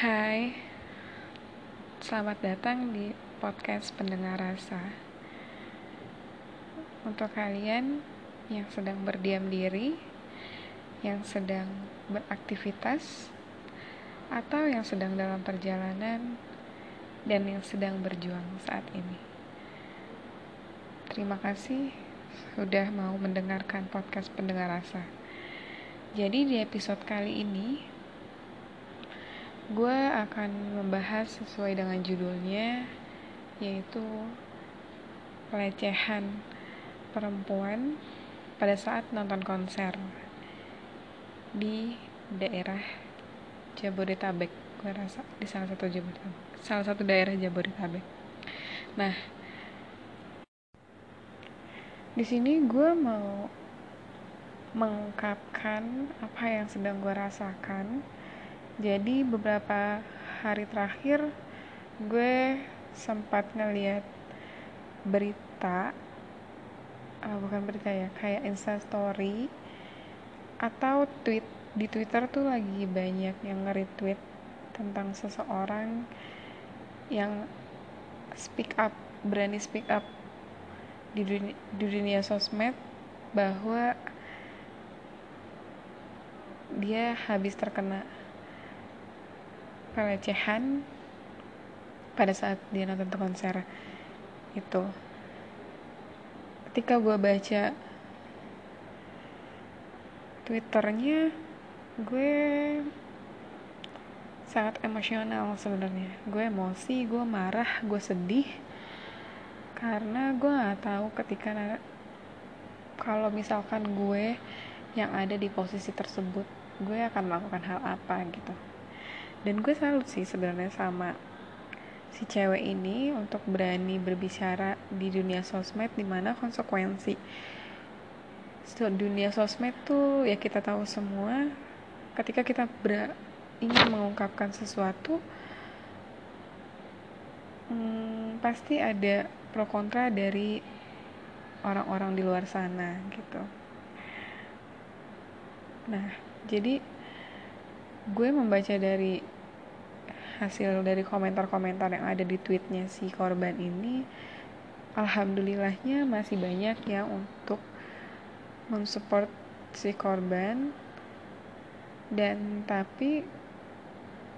Hai, selamat datang di podcast pendengar rasa. Untuk kalian yang sedang berdiam diri, yang sedang beraktivitas, atau yang sedang dalam perjalanan, dan yang sedang berjuang saat ini. Terima kasih sudah mau mendengarkan podcast pendengar rasa. Jadi di episode kali ini gue akan membahas sesuai dengan judulnya yaitu pelecehan perempuan pada saat nonton konser di daerah Jabodetabek. Gue rasa di salah satu Jabodetabek salah satu daerah Jabodetabek. Nah di sini gue mau mengungkapkan apa yang sedang gue rasakan jadi beberapa hari terakhir gue sempat ngeliat berita uh, bukan berita ya kayak insta story atau tweet. Di twitter tuh lagi banyak yang nge-retweet tentang seseorang yang speak up berani speak up di dunia, di dunia sosmed bahwa dia habis terkena pelecehan pada saat dia nonton konser itu. Ketika gue baca twitternya gue sangat emosional sebenarnya. Gue emosi gue marah gue sedih karena gue nggak tahu ketika kalau misalkan gue yang ada di posisi tersebut gue akan melakukan hal apa gitu dan gue salut sih sebenarnya sama si cewek ini untuk berani berbicara di dunia sosmed di mana konsekuensi dunia sosmed tuh ya kita tahu semua. Ketika kita ber ingin mengungkapkan sesuatu hmm, pasti ada pro kontra dari orang-orang di luar sana gitu. Nah jadi gue membaca dari hasil dari komentar-komentar yang ada di tweetnya si korban ini alhamdulillahnya masih banyak ya untuk mensupport si korban. Dan tapi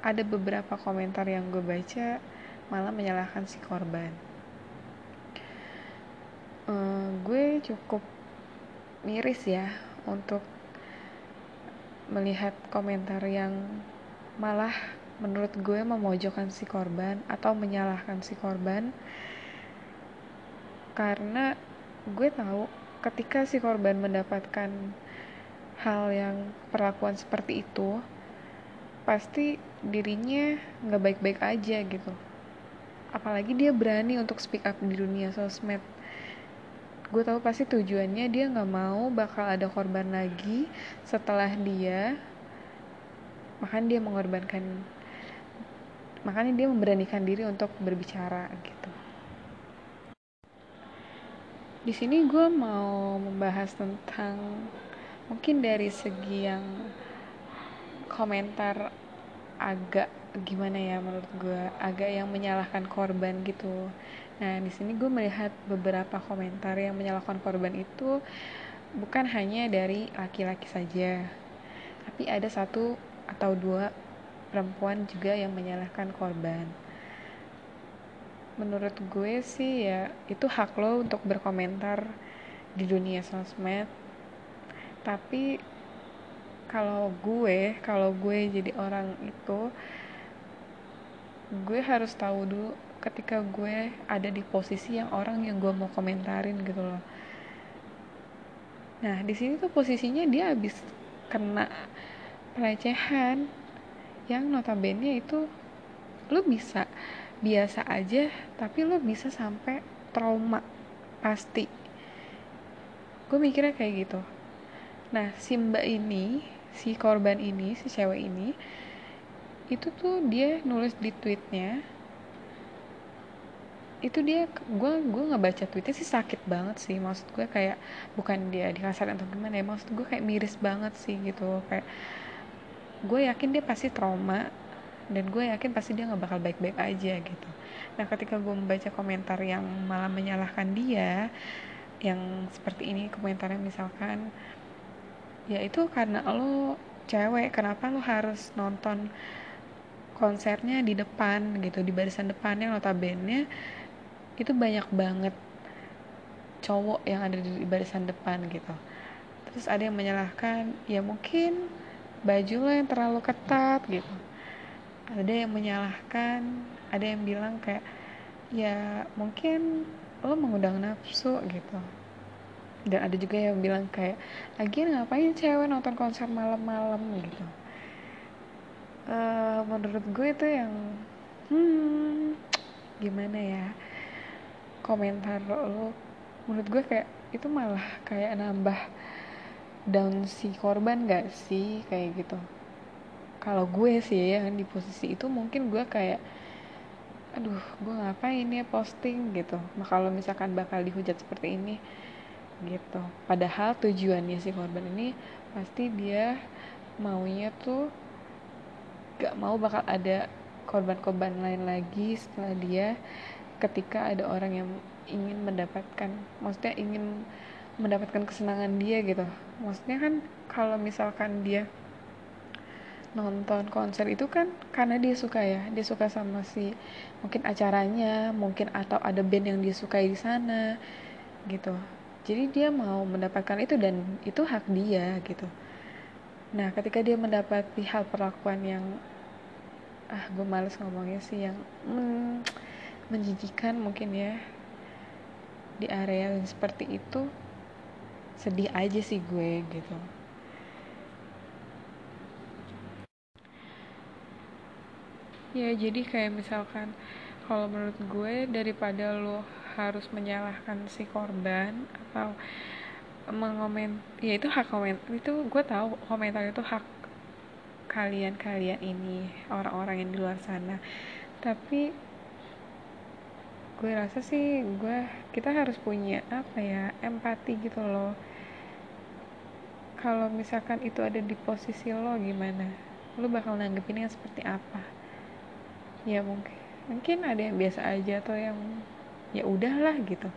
ada beberapa komentar yang gue baca malah menyalahkan si korban. Uh, gue cukup miris ya untuk melihat komentar yang malah menurut gue memojokkan si korban atau menyalahkan si korban. Karena gue tahu ketika si korban mendapatkan hal yang perlakuan seperti itu pasti dirinya nggak baik-baik aja gitu. Apalagi dia berani untuk speak up di dunia sosmed gue tahu pasti tujuannya dia nggak mau bakal ada korban lagi setelah dia makanya dia mengorbankan makanya dia memberanikan diri untuk berbicara gitu. Di sini gue mau membahas tentang mungkin dari segi yang komentar agak gimana ya menurut gue agak yang menyalahkan korban gitu nah di sini gue melihat beberapa komentar yang menyalahkan korban itu bukan hanya dari laki-laki saja tapi ada satu atau dua perempuan juga yang menyalahkan korban. Menurut gue sih ya itu hak lo untuk berkomentar di dunia sosmed. Tapi kalau gue kalau gue jadi orang itu gue harus tahu dulu ketika gue ada di posisi yang orang yang gue mau komentarin gitu loh. Nah di sini tuh posisinya dia habis kena pelecehan yang notabene itu lo bisa biasa aja tapi lo bisa sampai trauma pasti. Gue mikirnya kayak gitu. Nah si mbak ini si korban ini si cewek ini itu tuh dia nulis di tweetnya itu dia gue gue nggak baca tweetnya sih sakit banget sih. Maksud gue kayak bukan dia dikasar atau gimana ya maksud gue kayak miris banget sih gitu. Kayak gue yakin dia pasti trauma dan gue yakin pasti dia nggak bakal baik-baik aja gitu. Nah ketika gue membaca komentar yang malah menyalahkan dia yang seperti ini komentarnya misalkan ya itu karena lo cewek kenapa lo harus nonton konsernya di depan gitu di barisan depannya notabene itu banyak banget cowok yang ada di barisan depan gitu. Terus ada yang menyalahkan ya mungkin baju lo yang terlalu ketat gitu. Ada yang menyalahkan ada yang bilang kayak ya mungkin lo mengundang nafsu gitu. Dan ada juga yang bilang kayak lagi ngapain cewek nonton konser malam-malam gitu. Uh, menurut gue itu yang hmm gimana ya komentar lo menurut gue kayak itu malah kayak nambah down si korban gak sih? Kayak gitu. Kalau gue sih ya di posisi itu mungkin gue kayak aduh gue ngapain ya posting? Gitu. Nah kalau misalkan bakal dihujat seperti ini gitu. Padahal tujuannya si korban ini pasti dia maunya tuh gak mau bakal ada korban-korban lain lagi setelah dia ketika ada orang yang ingin mendapatkan maksudnya ingin mendapatkan kesenangan dia gitu. Maksudnya kan kalau misalkan dia nonton konser itu kan karena dia suka ya dia suka sama si mungkin acaranya mungkin atau ada band yang dia sukai di sana gitu. Jadi dia mau mendapatkan itu dan itu hak dia gitu. Nah ketika dia mendapati hal perlakuan yang ah gue males ngomongnya sih yang men menjijikan mungkin ya. Di area yang seperti itu sedih aja sih gue gitu. Ya jadi kayak misalkan kalau menurut gue daripada lo harus menyalahkan si korban atau mengoment ya itu hak komen itu gue tahu komentar itu hak kalian kalian ini orang-orang yang di luar sana. Tapi gue rasa sih gue kita harus punya apa ya empati gitu loh. Kalau misalkan itu ada di posisi lo gimana? Lo bakal nanggepinnya seperti apa? Ya mungkin mungkin ada yang biasa aja atau yang ya udahlah gitu.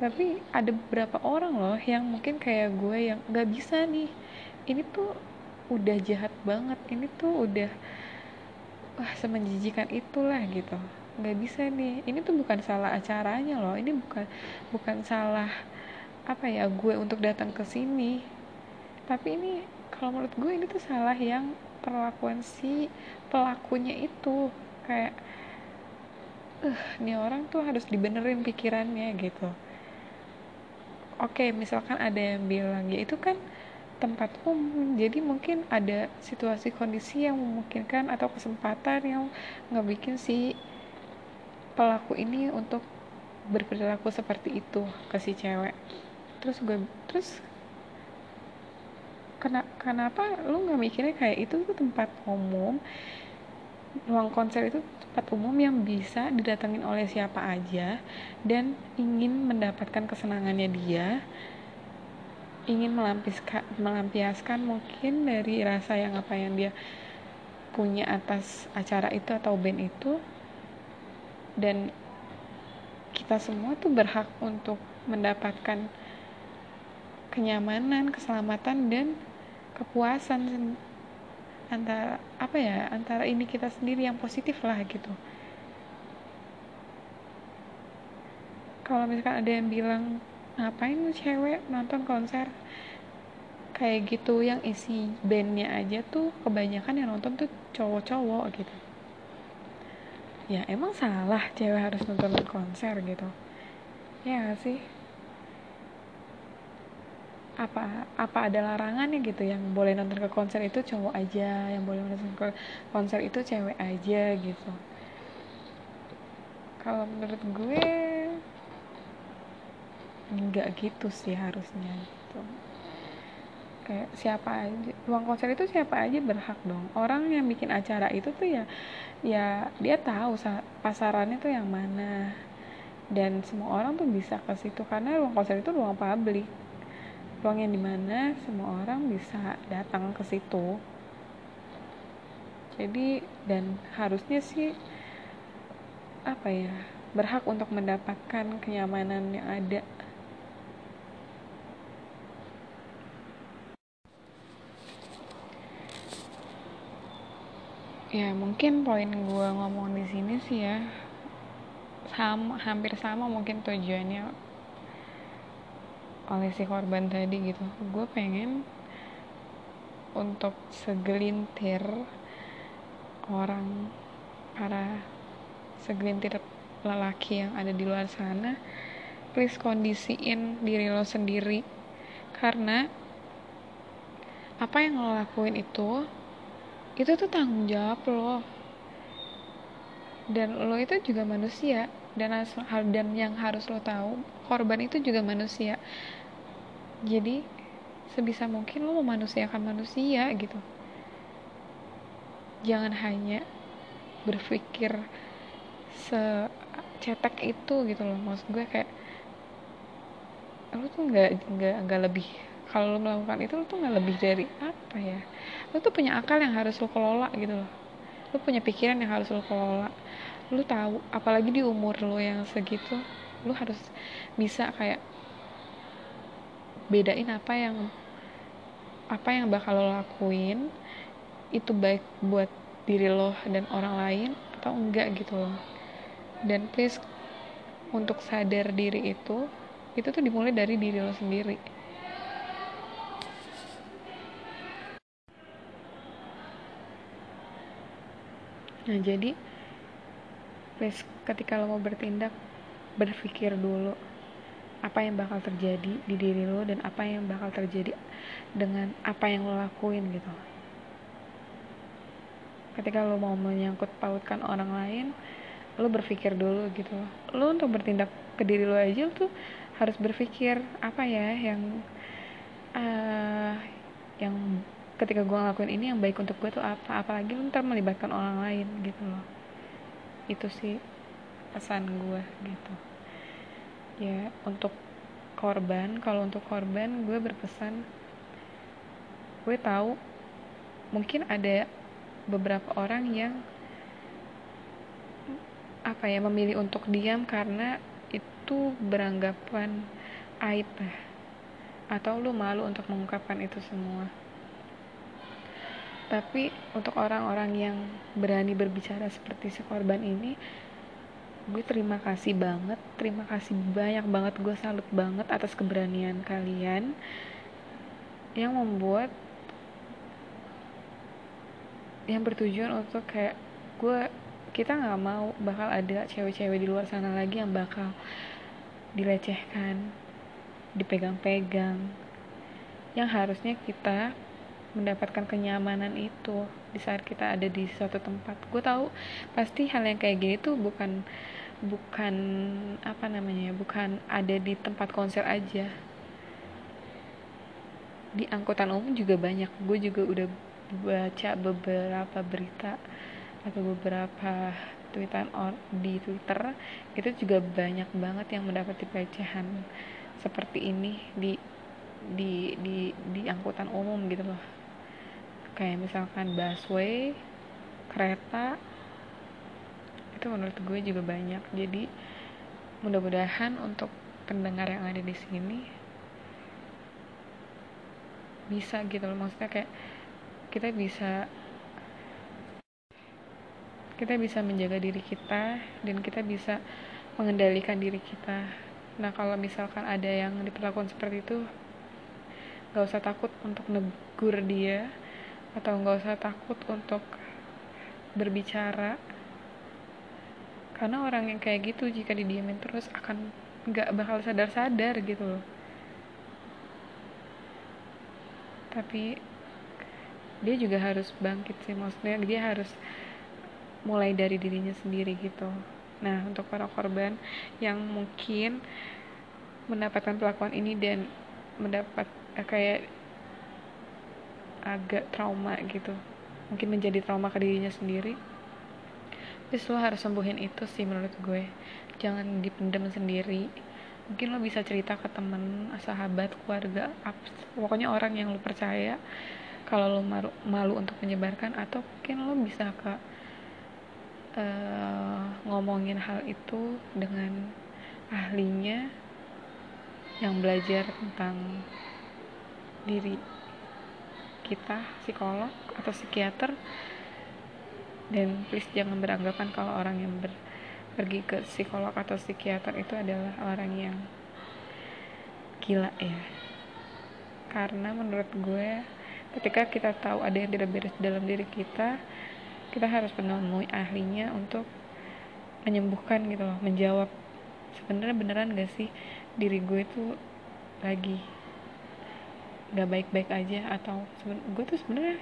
Tapi ada beberapa orang loh yang mungkin kayak gue yang nggak bisa nih. Ini tuh udah jahat banget ini tuh udah wah semenjijikan itulah gitu nggak bisa nih. Ini tuh bukan salah acaranya loh. Ini bukan bukan salah apa ya gue untuk datang ke sini. Tapi ini kalau menurut gue ini tuh salah yang perlakuan si pelakunya itu. Kayak eh uh, nih orang tuh harus dibenerin pikirannya gitu. Oke misalkan ada yang bilang ya itu kan tempat umum jadi mungkin ada situasi kondisi yang memungkinkan atau kesempatan yang nggak bikin si pelaku ini untuk berperilaku seperti itu ke si cewek. Terus gue terus kena, kenapa lu nggak mikirnya kayak itu tuh tempat umum? Ruang konser itu tempat umum yang bisa didatengin oleh siapa aja dan ingin mendapatkan kesenangannya dia ingin melampiaskan mungkin dari rasa yang apa yang dia punya atas acara itu atau band itu dan kita semua tuh berhak untuk mendapatkan kenyamanan, keselamatan dan kepuasan antara apa ya antara ini kita sendiri yang positif lah gitu. Kalau misalkan ada yang bilang ngapain cewek nonton konser? Kayak gitu yang isi bandnya aja tuh kebanyakan yang nonton tuh cowok-cowok gitu ya emang salah cewek harus nonton konser gitu. Ya gak sih? Apa apa ada larangannya gitu yang boleh nonton ke konser itu cowok aja yang boleh nonton ke konser itu cewek aja gitu? Kalau menurut gue nggak gitu sih harusnya gitu kayak siapa aja ruang konser itu siapa aja berhak dong. Orang yang bikin acara itu tuh ya ya dia tahu pasarannya tuh yang mana. Dan semua orang tuh bisa ke situ karena ruang konser itu ruang publik. Ruang yang di mana semua orang bisa datang ke situ. Jadi dan harusnya sih apa ya berhak untuk mendapatkan kenyamanan yang ada ya mungkin poin gue ngomong di sini sih ya. Sama hampir sama mungkin tujuannya oleh si korban tadi gitu. Gue pengen untuk segelintir orang para segelintir lelaki yang ada di luar sana please kondisiin diri lo sendiri. Karena apa yang lo lakuin itu itu tuh tanggung jawab lo dan lo itu juga manusia. Dan hal dan yang harus lo tahu korban itu juga manusia. Jadi sebisa mungkin lo memanusiakan manusia gitu. Jangan hanya berpikir secetek itu gitu loh. Maksud gue kayak lo tuh nggak nggak nggak lebih kalau lo melakukan itu lo tuh nggak lebih dari apa ya lo tuh punya akal yang harus lo kelola gitu loh. Lo punya pikiran yang harus lo kelola. Lo tahu apalagi di umur lo yang segitu lo harus bisa kayak bedain apa yang apa yang bakal lo lakuin itu baik buat diri lo dan orang lain atau enggak gitu loh. Dan please untuk sadar diri itu itu tuh dimulai dari diri lo sendiri nah jadi please ketika lo mau bertindak berpikir dulu apa yang bakal terjadi di diri lo dan apa yang bakal terjadi dengan apa yang lo lakuin gitu. Ketika lo mau menyangkut pautkan orang lain lo berpikir dulu gitu. Lo untuk bertindak ke diri lo aja lo tuh harus berpikir apa ya yang uh, yang ketika gue ngelakuin ini yang baik untuk gue tuh apa? Apalagi lo ntar melibatkan orang lain gitu loh. Itu sih pesan gue gitu. Ya untuk korban kalau untuk korban gue berpesan gue tahu mungkin ada beberapa orang yang apa ya memilih untuk diam karena itu beranggapan aib atau lu malu untuk mengungkapkan itu semua tapi untuk orang-orang yang berani berbicara seperti si korban ini gue terima kasih banget terima kasih banyak banget gue salut banget atas keberanian kalian yang membuat yang bertujuan untuk kayak gue kita nggak mau bakal ada cewek-cewek di luar sana lagi yang bakal dilecehkan dipegang-pegang yang harusnya kita mendapatkan kenyamanan itu di saat kita ada di suatu tempat. Gue tahu pasti hal yang kayak gini tuh bukan bukan apa namanya bukan ada di tempat konser aja. Di angkutan umum juga banyak. Gue juga udah baca beberapa berita atau beberapa tweetan di Twitter itu juga banyak banget yang mendapat pelecehan seperti ini di di di di angkutan umum gitu loh kayak misalkan busway kereta itu menurut gue juga banyak. Jadi mudah-mudahan untuk pendengar yang ada di sini bisa gitu loh. Maksudnya kayak kita bisa kita bisa menjaga diri kita dan kita bisa mengendalikan diri kita. Nah kalau misalkan ada yang diperlakukan seperti itu gak usah takut untuk negur dia atau nggak usah takut untuk berbicara. Karena orang yang kayak gitu jika didiamin terus akan nggak bakal sadar-sadar gitu loh. Tapi dia juga harus bangkit sih. Maksudnya dia harus mulai dari dirinya sendiri gitu. Nah untuk para korban yang mungkin mendapatkan perlakuan ini dan mendapat eh, kayak agak trauma gitu. Mungkin menjadi trauma ke dirinya sendiri. Terus lo harus sembuhin itu sih menurut gue. Jangan dipendam sendiri. Mungkin lo bisa cerita ke temen sahabat keluarga pokoknya orang yang lo percaya kalau lo malu, malu untuk menyebarkan atau mungkin lo bisa ke uh, ngomongin hal itu dengan ahlinya yang belajar tentang diri kita psikolog atau psikiater. Dan please jangan beranggapan kalau orang yang ber, pergi ke psikolog atau psikiater itu adalah orang yang gila ya. Karena menurut gue ketika kita tahu ada yang tidak beres dalam diri kita kita harus menemui ahlinya untuk menyembuhkan gitu loh menjawab. Sebenarnya beneran gak sih diri gue tuh lagi gak baik-baik aja atau gue tuh sebenarnya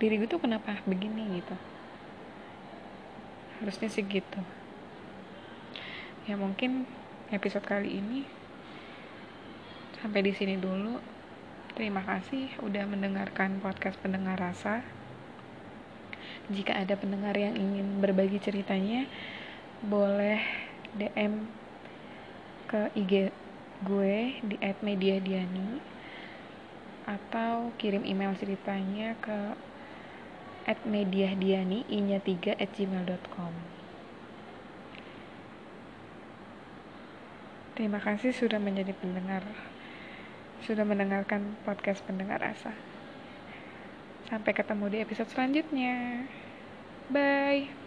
diri gue tuh kenapa begini gitu. Harusnya sih gitu. Ya mungkin episode kali ini sampai di sini dulu. Terima kasih udah mendengarkan podcast pendengar rasa. Jika ada pendengar yang ingin berbagi ceritanya boleh DM ke IG gue di @mediadiani atau kirim email ceritanya ke @mediadiani inya 3 at gmail.com Terima kasih sudah menjadi pendengar sudah mendengarkan podcast pendengar rasa Sampai ketemu di episode selanjutnya. Bye.